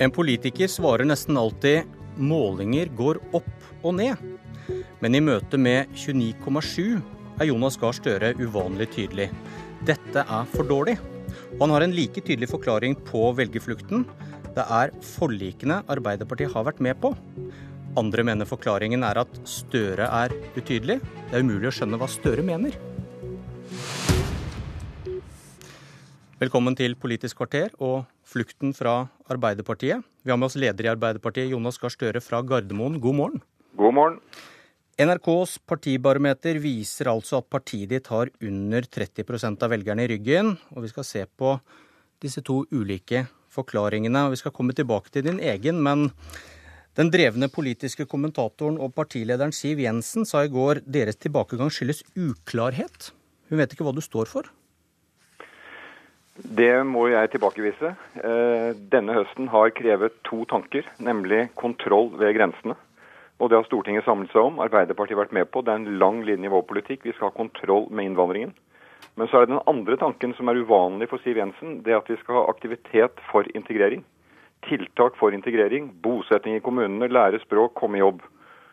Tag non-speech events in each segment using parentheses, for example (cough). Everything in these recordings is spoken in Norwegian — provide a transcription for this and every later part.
En politiker svarer nesten alltid 'målinger går opp og ned'. Men i møte med 29,7 er Jonas Gahr Støre uvanlig tydelig. Dette er for dårlig. Og han har en like tydelig forklaring på velgerflukten. Det er forlikene Arbeiderpartiet har vært med på. Andre mener forklaringen er at Støre er utydelig. Det er umulig å skjønne hva Støre mener. Velkommen til Politisk kvarter og flukten fra Arbeiderpartiet. Vi har med oss leder i Arbeiderpartiet, Jonas Gahr Støre fra Gardermoen. God morgen. God morgen. NRKs partibarometer viser altså at partiet ditt har under 30% av velgerne i ryggen. Og vi skal se på disse to ulike forklaringene. og Vi skal komme tilbake til din egen, men den drevne politiske kommentatoren og partilederen Siv Jensen sa i går deres tilbakegang skyldes uklarhet. Hun vet ikke hva du står for? Det må jeg tilbakevise. Eh, denne høsten har krevet to tanker, nemlig kontroll ved grensene. Og det har Stortinget samlet seg om. Arbeiderpartiet har vært med på. Det er en lang linje i vår politikk. Vi skal ha kontroll med innvandringen. Men så er det den andre tanken som er uvanlig for Siv Jensen. Det at vi skal ha aktivitet for integrering. Tiltak for integrering. Bosetting i kommunene, lære språk, komme i jobb.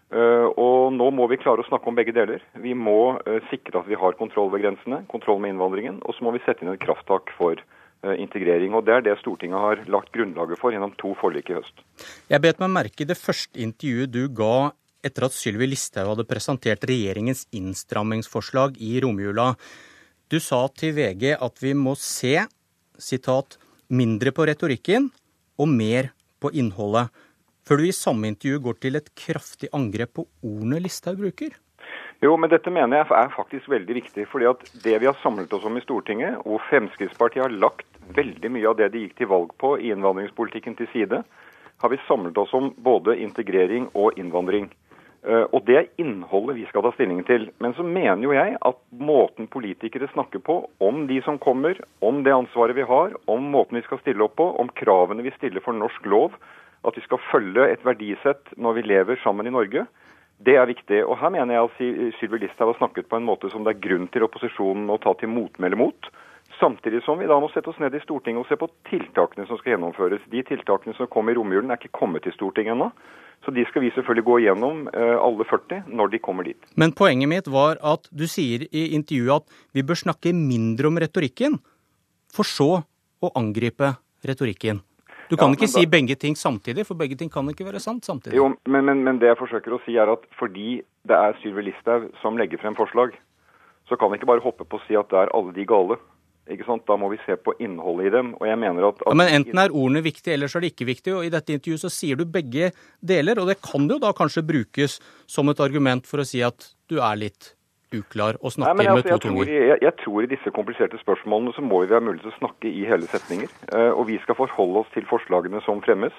Eh, og nå må vi klare å snakke om begge deler. Vi må eh, sikre at vi har kontroll ved grensene, kontroll med innvandringen, og så må vi sette inn et krafttak for eh, integrering. Og Det er det Stortinget har lagt grunnlaget for gjennom to forlik i høst. Jeg bet meg merke det første intervjuet du ga etter at Sylvi Listhaug hadde presentert regjeringens innstrammingsforslag i romjula. Du sa til VG at vi må se sitat, mindre på retorikken og mer på innholdet før du i samme intervju går til et kraftig angrep på ordene Listhaug bruker? Jo, men dette mener jeg er faktisk veldig viktig. fordi at det vi har samlet oss om i Stortinget, hvor Fremskrittspartiet har lagt veldig mye av det de gikk til valg på i innvandringspolitikken til side, har vi samlet oss om både integrering og innvandring. Eh, og det er innholdet vi skal ta stilling til. Men så mener jo jeg at måten politikere snakker på, om de som kommer, om det ansvaret vi har, om måten vi skal stille opp på, om kravene vi stiller for norsk lov, at vi skal følge et verdisett når vi lever sammen i Norge. Det er viktig. Og Her mener jeg at Sylvi Listhaug har snakket på en måte som det er grunn til opposisjonen å ta til motmæle mot. Samtidig som vi da må sette oss ned i Stortinget og se på tiltakene som skal gjennomføres. De tiltakene som kom i romjulen er ikke kommet til Stortinget ennå. Så de skal vi selvfølgelig gå igjennom, eh, alle 40, når de kommer dit. Men poenget mitt var at du sier i intervjuet at vi bør snakke mindre om retorikken, for så å angripe retorikken. Du kan ja, ikke si begge ting samtidig, for begge ting kan ikke være sant samtidig. Jo, men, men, men det jeg forsøker å si er at fordi det er Sylvi Listhaug som legger frem forslag, så kan vi ikke bare hoppe på å si at det er alle de gale. Ikke sant? Da må vi se på innholdet i dem. og jeg mener at... at ja, men Enten er ordene viktige, eller så er de ikke viktige. og I dette intervjuet så sier du begge deler, og det kan jo da kanskje brukes som et argument for å si at du er litt uklar å snakke Nei, altså, med to tunger? Jeg, jeg, tror i disse kompliserte spørsmålene så må vi ha mulighet til å snakke i hele setninger. Uh, og vi skal forholde oss til forslagene som fremmes,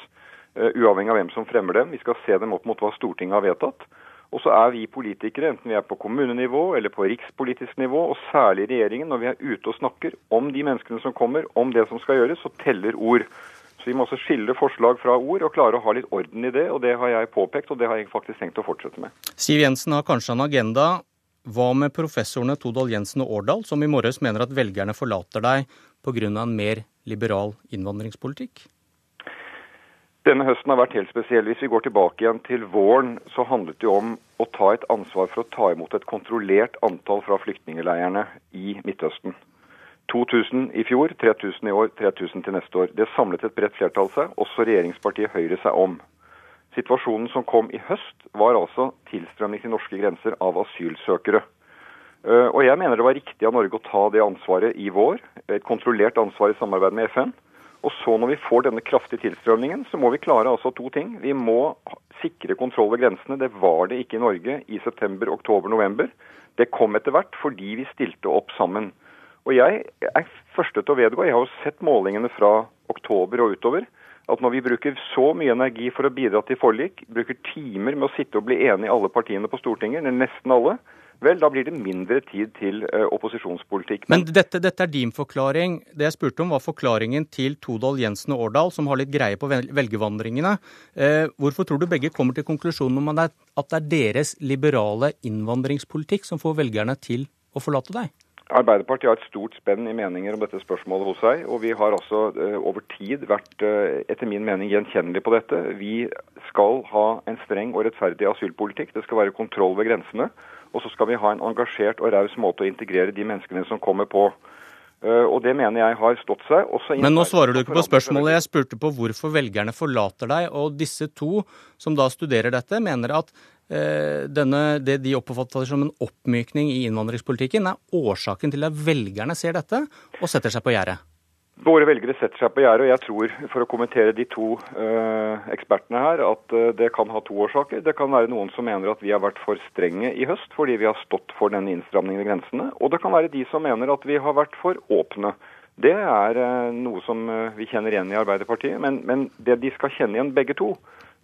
uh, uavhengig av hvem som fremmer dem. Vi skal se dem opp mot hva Stortinget har vedtatt. Og så er vi politikere, enten vi er på kommunenivå eller på rikspolitisk nivå, og særlig regjeringen, når vi er ute og snakker om de menneskene som kommer, om det som skal gjøres, så teller ord. Så vi må også skille forslag fra ord og klare å ha litt orden i det. og Det har jeg påpekt, og det har jeg faktisk tenkt å fortsette med. Siv Jensen har kanskje en agenda hva med professorene Todal Jensen og Årdal, som i morges mener at velgerne forlater deg pga. en mer liberal innvandringspolitikk? Denne høsten har vært helt spesiell. Hvis vi går tilbake igjen til våren, så handlet det om å ta et ansvar for å ta imot et kontrollert antall fra flyktningleirene i Midtøsten. 2000 i fjor, 3000 i år, 3000 til neste år. Det samlet et bredt flertall seg, også regjeringspartiet Høyre seg om. Situasjonen som kom i høst, var altså tilstrømning til norske grenser av asylsøkere. Eh, og jeg mener det var riktig av Norge å ta det ansvaret i vår, et kontrollert ansvar i samarbeid med FN. Og så når vi får denne kraftige tilstrømningen, så må vi klare altså to ting. Vi må sikre kontroll ved grensene. Det var det ikke i Norge i september, oktober, november. Det kom etter hvert fordi vi stilte opp sammen. Og jeg er første til å vedgå, jeg har jo sett målingene fra oktober og utover at når vi bruker så mye energi for å bidra til forlik, bruker timer med å sitte og bli enige i alle partiene på Stortinget, nesten alle, vel, da blir det mindre tid til uh, opposisjonspolitikk. Men, dette, dette, er din forklaring. Det jeg spurte om, var forklaringen til Todal Jensen og Årdal, som har litt greie på velgervandringene. Uh, hvorfor tror du begge kommer til konklusjonen om at det er deres liberale innvandringspolitikk som får velgerne til å forlate deg? Arbeiderpartiet har et stort spenn i meninger om dette spørsmålet hos seg. Og vi har altså uh, over tid vært, uh, etter min mening, gjenkjennelige på dette. Vi skal ha en streng og rettferdig asylpolitikk. Det skal være kontroll ved grensene. Og så skal vi ha en engasjert og raus måte å integrere de menneskene som kommer på. Uh, og det mener jeg har stått seg. Men nå svarer du ikke på spørsmålet. Jeg spurte på hvorfor velgerne forlater deg. Og disse to som da studerer dette, mener at denne, det de oppfatter som en oppmykning i innvandringspolitikken, er årsaken til at velgerne ser dette og setter seg på gjerdet. Våre velgere setter seg på gjerdet, og jeg tror, for å kommentere de to eh, ekspertene her, at uh, det kan ha to årsaker. Det kan være noen som mener at vi har vært for strenge i høst fordi vi har stått for denne innstramningen i grensene. Og det kan være de som mener at vi har vært for åpne. Det er eh, noe som vi kjenner igjen i Arbeiderpartiet. Men, men, det de skal kjenne igjen begge to,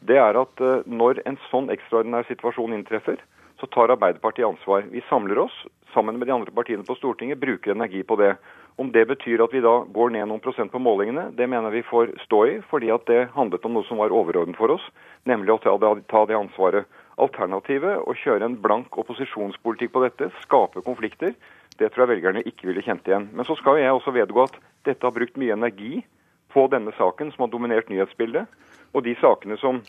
det er at når en sånn ekstraordinær situasjon inntreffer, så tar Arbeiderpartiet ansvar. Vi samler oss sammen med de andre partiene på Stortinget, bruker energi på det. Om det betyr at vi da går ned noen prosent på målingene, det mener vi får stå i, fordi at det handlet om noe som var overordnet for oss, nemlig å ta det ansvaret. Alternativet, å kjøre en blank opposisjonspolitikk på dette, skape konflikter, det tror jeg velgerne ikke ville kjent igjen. Men så skal jeg også vedgå at dette har brukt mye energi på denne saken som har dominert nyhetsbildet. Og de sakene som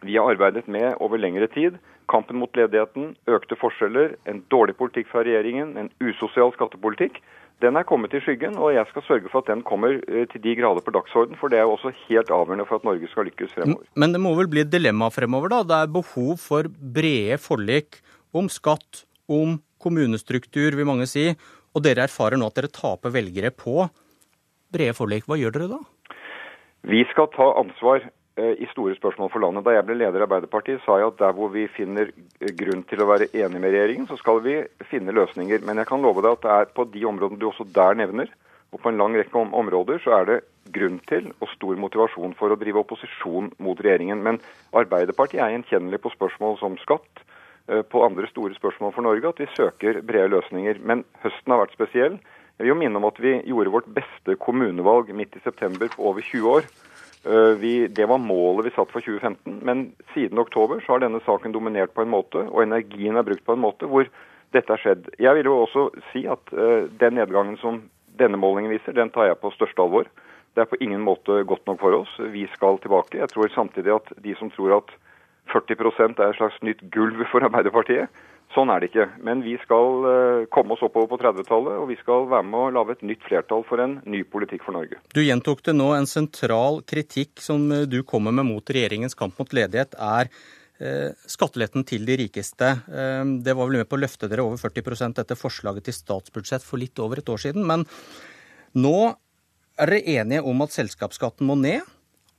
vi har arbeidet med over lengre tid, kampen mot ledigheten, økte forskjeller, en dårlig politikk fra regjeringen, en usosial skattepolitikk, den er kommet i skyggen, og jeg skal sørge for at den kommer eh, til de grader på dagsorden. For det er jo også helt avgjørende for at Norge skal lykkes fremover. Men det må vel bli et dilemma fremover, da? Det er behov for brede forlik om skatt, om kommunestruktur, vil mange si. Og dere erfarer nå at dere taper velgere på brede forlik. Hva gjør dere da? Vi skal ta ansvar. Eh, i store spørsmål for landet. Da jeg ble leder i Arbeiderpartiet, sa jeg at der hvor vi finner eh, grunn til å være enig med regjeringen, så skal vi finne løsninger. Men jeg kan love deg at det er på de områdene du også der nevner, og på en lang rekke områder, så er det grunn til og stor motivasjon for å drive opposisjon mot regjeringen. Men Arbeiderpartiet er gjenkjennelig på spørsmål som skatt, eh, på andre store spørsmål for Norge, at vi søker brede løsninger. Men høsten har vært spesiell. Jeg vil jo minne om at vi gjorde vårt beste kommunevalg midt i september på over 20 år. Eh, vi, det var målet vi satt for 2015, men siden oktober så har denne saken dominert på en måte, og energien er brukt på en måte hvor dette har skjedd. Jeg vil jo også si at uh, den nedgangen som denne målingen viser, den tar jeg på største alvor. Det er på ingen måte godt nok for oss. Vi skal tilbake. Jeg tror samtidig at de som tror at 40% er et slags nytt gulv for Arbeiderpartiet, Sånn er det ikke. Men vi skal eh, komme oss oppover på 30-tallet, og vi skal være med å lage et nytt flertall for en ny politikk for Norge. Du gjentok det nå. En sentral kritikk som eh, du kommer med mot regjeringens kamp mot ledighet, er eh, skatteletten til de rikeste. Det var vel med på å løfte dere over 40% etter forslaget til statsbudsjett for litt over et år siden. Men nå er dere enige om at selskapsskatten må ned,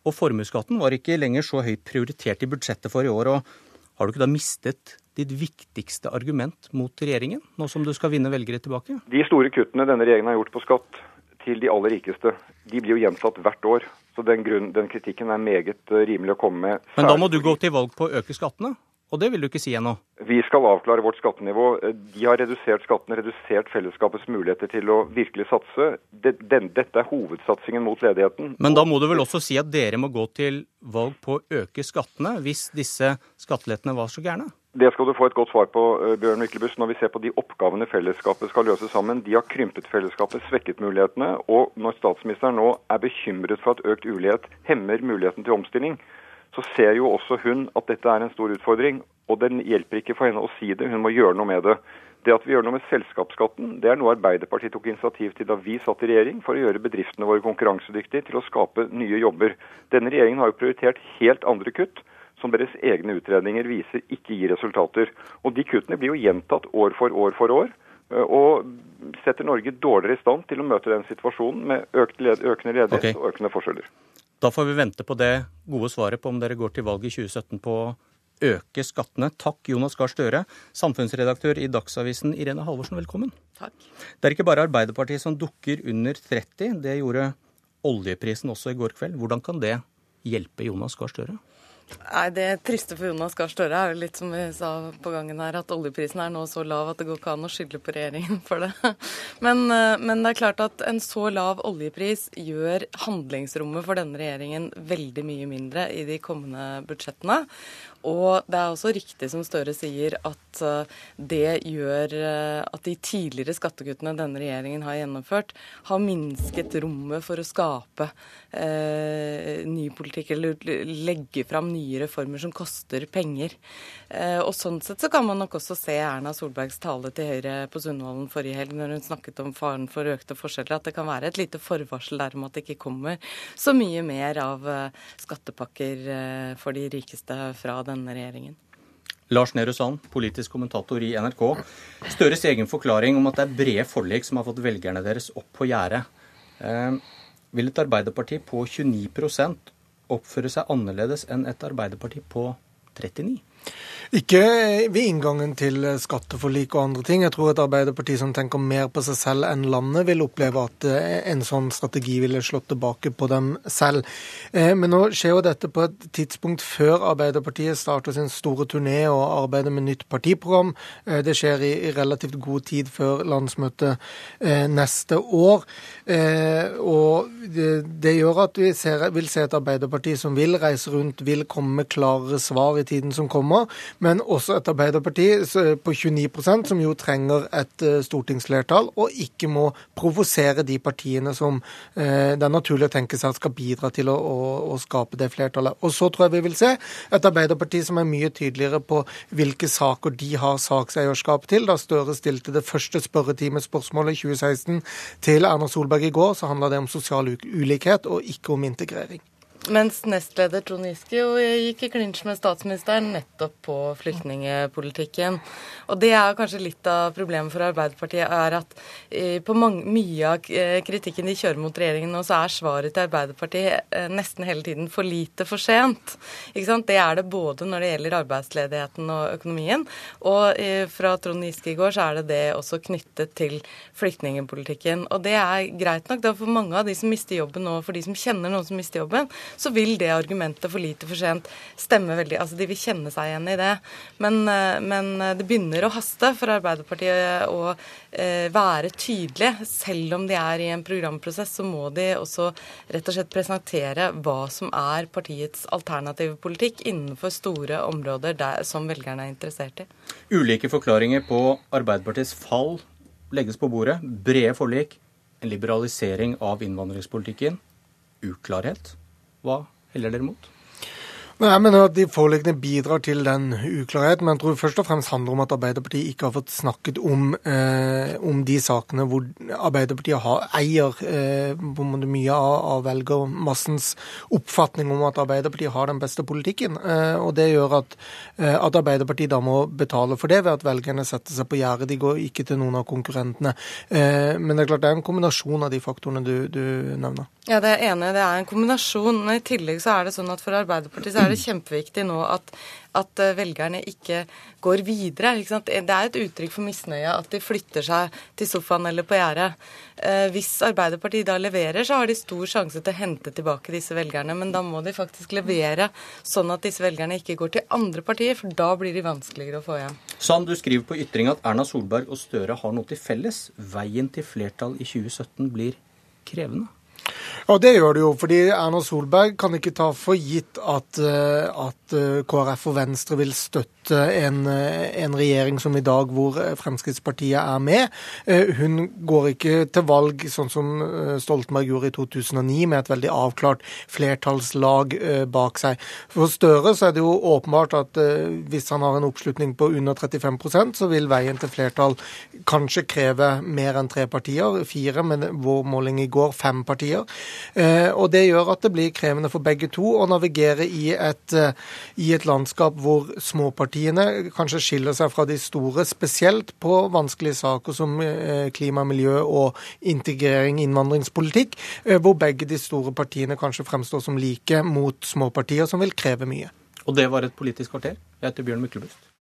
og formuesskatten var ikke lenger så høyt prioritert i budsjettet for i år. og Har du ikke da mistet ditt viktigste argument mot regjeringen, nå som du skal vinne velgere tilbake? De store kuttene denne regjeringen har gjort på skatt til de aller rikeste, de blir jo gjentatt hvert år. Så den, grunn, den kritikken er meget eh, rimelig å komme med. Men da må du gå til valg på å øke skattene? Og det vil du ikke si ennå? Vi skal avklare vårt skattenivå. De har redusert skattene, redusert fellesskapets muligheter til å virkelig satse. Dette er hovedsatsingen mot ledigheten. Men da må du vel også si at dere må gå til valg på å øke skattene, hvis disse skattelettene var så gærne? Det skal du få et godt svar på, eh, Bjørn Myklebust. Når vi ser på de oppgavene fellesskapet skal løse sammen. De har krympet fellesskapet, svekket mulighetene. Og når statsministeren nå er bekymret for at økt ulighet hemmer muligheten til omstilling, så ser jo også hun at dette er en stor utfordring. Og den hjelper ikke for henne å si det, hun må gjøre noe med det. Det at vi gjør noe med selskapsskatten, det er noe Arbeiderpartiet tok initiativ til da vi satt i regjering, for å gjøre bedriftene våre konkurransedyktige til å skape nye jobber. Denne regjeringen har jo prioritert helt andre kutt, som deres egne utredninger viser ikke gir resultater. Og de kuttene blir jo gjentatt år for år for år, og setter Norge dårligere i stand til å møte den situasjonen med økende ledighet okay. og økende forskjeller. Da får vi vente på det gode svaret på om dere går til valg i 2017 på å øke skattene. Takk, Jonas Gahr Støre, samfunnsredaktør i Dagsavisen. Irene Halvorsen, velkommen. Takk. Det er ikke bare Arbeiderpartiet som dukker under 30. Det gjorde oljeprisen også i går kveld. Hvordan kan det hjelpe Jonas Gahr Støre? Nei, Det triste for Jonas Gahr Støre er jo litt som vi sa på gangen her, at oljeprisen er nå så lav at det går ikke an å skylde på regjeringen for det. (laughs) Men, eh, men, det er klart at en så lav oljepris gjør handlingsrommet for denne regjeringen veldig mye mindre i de kommende budsjettene. Og det er også riktig som Støre sier, at eh, det gjør eh, at de tidligere skattekuttene denne regjeringen har gjennomført, har minsket rommet for å skape eh, ny politikk eller legge fram nye reformer som koster penger. Eh, og Sånn sett så kan man nok også se Erna Solbergs tale til Høyre på Sundvolden forrige helg, når hun snakket om faren for økte forskjeller, at det kan være et lite forvarsel der om at det ikke kommer så mye mer av eh, skattepakker for de rikeste fra denne regjeringen. Lars Nehru Sand, politisk kommentator i NRK. Støres egen forklaring om at det er brede forlik som har fått velgerne deres opp på gjerdet. Eh, vil et Arbeiderparti på 29% oppføre seg annerledes enn et Arbeiderparti på 39 ikke ved inngangen til skatteforlik og andre ting. Jeg tror et Arbeiderparti som tenker mer på seg selv enn landet, vil oppleve at eh, en sånn strategi ville slått tilbake på dem selv. Eh, men nå skjer jo dette på et tidspunkt før Arbeiderpartiet starter sin store turné og arbeider med nytt partiprogram. Eh, det skjer i relativt god tid før landsmøtet neste år. Og det gjør at vi vil se et Arbeiderparti som vil reise rundt, vil komme med klarere svar i tiden som kommer men også et Arbeiderparti på 29% som jo trenger et eh, stortingsflertall, og ikke må provosere de partiene som eh, det er naturlig å tenke seg skal bidra til å, å, å skape det flertallet. Og så tror jeg vi vil se et Arbeiderparti som er mye tydeligere på hvilke saker de har sakseierskap til. Da Støre stilte det første spørretimespørsmålet i 2016 til Erna Solberg i går, så handla det om sosial ulikhet og ikke om integrering. Mens nestleder Trond Giske jo gikk i klinsj med statsministeren nettopp på flyktningepolitikken. Og det er kanskje litt av problemet for Arbeiderpartiet, er at eh, på mange, mye av eh, kritikken de kjører mot regjeringen nå, så er svaret til Arbeiderpartiet eh, nesten hele tiden for lite, for sent. Ikke sant? Det er det både når det gjelder arbeidsledigheten og økonomien, og fra Trond Giske i går så er det det også knyttet til flyktningepolitikken. Og det er greit nok da for mange av de som mister jobben nå, for de som kjenner noen som mister jobben så vil det argumentet for lite for sent stemme veldig. Altså de vil kjenne seg igjen i det. Men, eh, men eh, det begynner å haste for Arbeiderpartiet å eh, være tydelige. Selv om de er i en programprosess, så må de også rett og slett presentere hva som er partiets alternative politikk innenfor store områder der, som velgerne er interessert i. Ulike forklaringer på Arbeiderpartiets fall legges på bordet. Brede forlik, en liberalisering av innvandringspolitikken, uklarhet. Hva heller dere mot? Nei, Jeg mener at de foreliggende bidrar til den uklarheten, men jeg tror først og fremst handler om at Arbeiderpartiet ikke har fått snakket om, eh, om de sakene hvor Arbeiderpartiet har, eier eh, mye av, av velgermassens oppfatning om at Arbeiderpartiet har den beste politikken. Eh, og Det gjør at, eh, at, Arbeiderpartiet da må betale for det ved at velgerne setter seg på gjerdet. De går ikke til noen av konkurrentene. Eh, men det er klart det er en kombinasjon av de faktorene du, du nevner. Ja, det er enig. Det er en kombinasjon. Men i tillegg så er det sånn at for Arbeiderpartiet så er det kjempeviktig nå at, at eh, velgerne ikke går videre. Ikke det er et uttrykk for misnøye at de flytter seg til sofaen eller på gjerdet. Eh, hvis Arbeiderpartiet da leverer, så har de stor sjanse til å hente tilbake disse velgerne. Men da må de faktisk levere sånn at disse velgerne ikke går til andre partier, for da blir de vanskeligere å få igjen. Sand, du skriver på ytring at Erna Solberg og Støre har noe til felles. Veien til flertall i 2017 blir krevende. Ja, det gjør det jo. fordi Erna Solberg kan ikke ta for gitt at, eh, at eh, KrF og Venstre vil støtte en, eh, en, regjering som i dag hvor Fremskrittspartiet er med. Hun går ikke til valg sånn som Stoltenberg gjorde i 2009, med et veldig avklart flertallslag bak seg. For Støre så er det jo åpenbart at hvis han har en oppslutning på under 35% så vil veien til flertall kanskje kreve mer enn tre partier. Fire, men vår måling i går fem partier. Eh, og Det gjør at det blir krevende for begge to å navigere i et, eh, i et landskap hvor småpartiene kanskje skiller seg fra de store, spesielt på vanskelige saker som eh, klima, miljø og integrering, innvandringspolitikk, hvor begge de store partiene kanskje fremstår som like mot småpartier som vil kreve mye. Og det var et politisk kvarter. Jeg heter Bjørn Myklebust.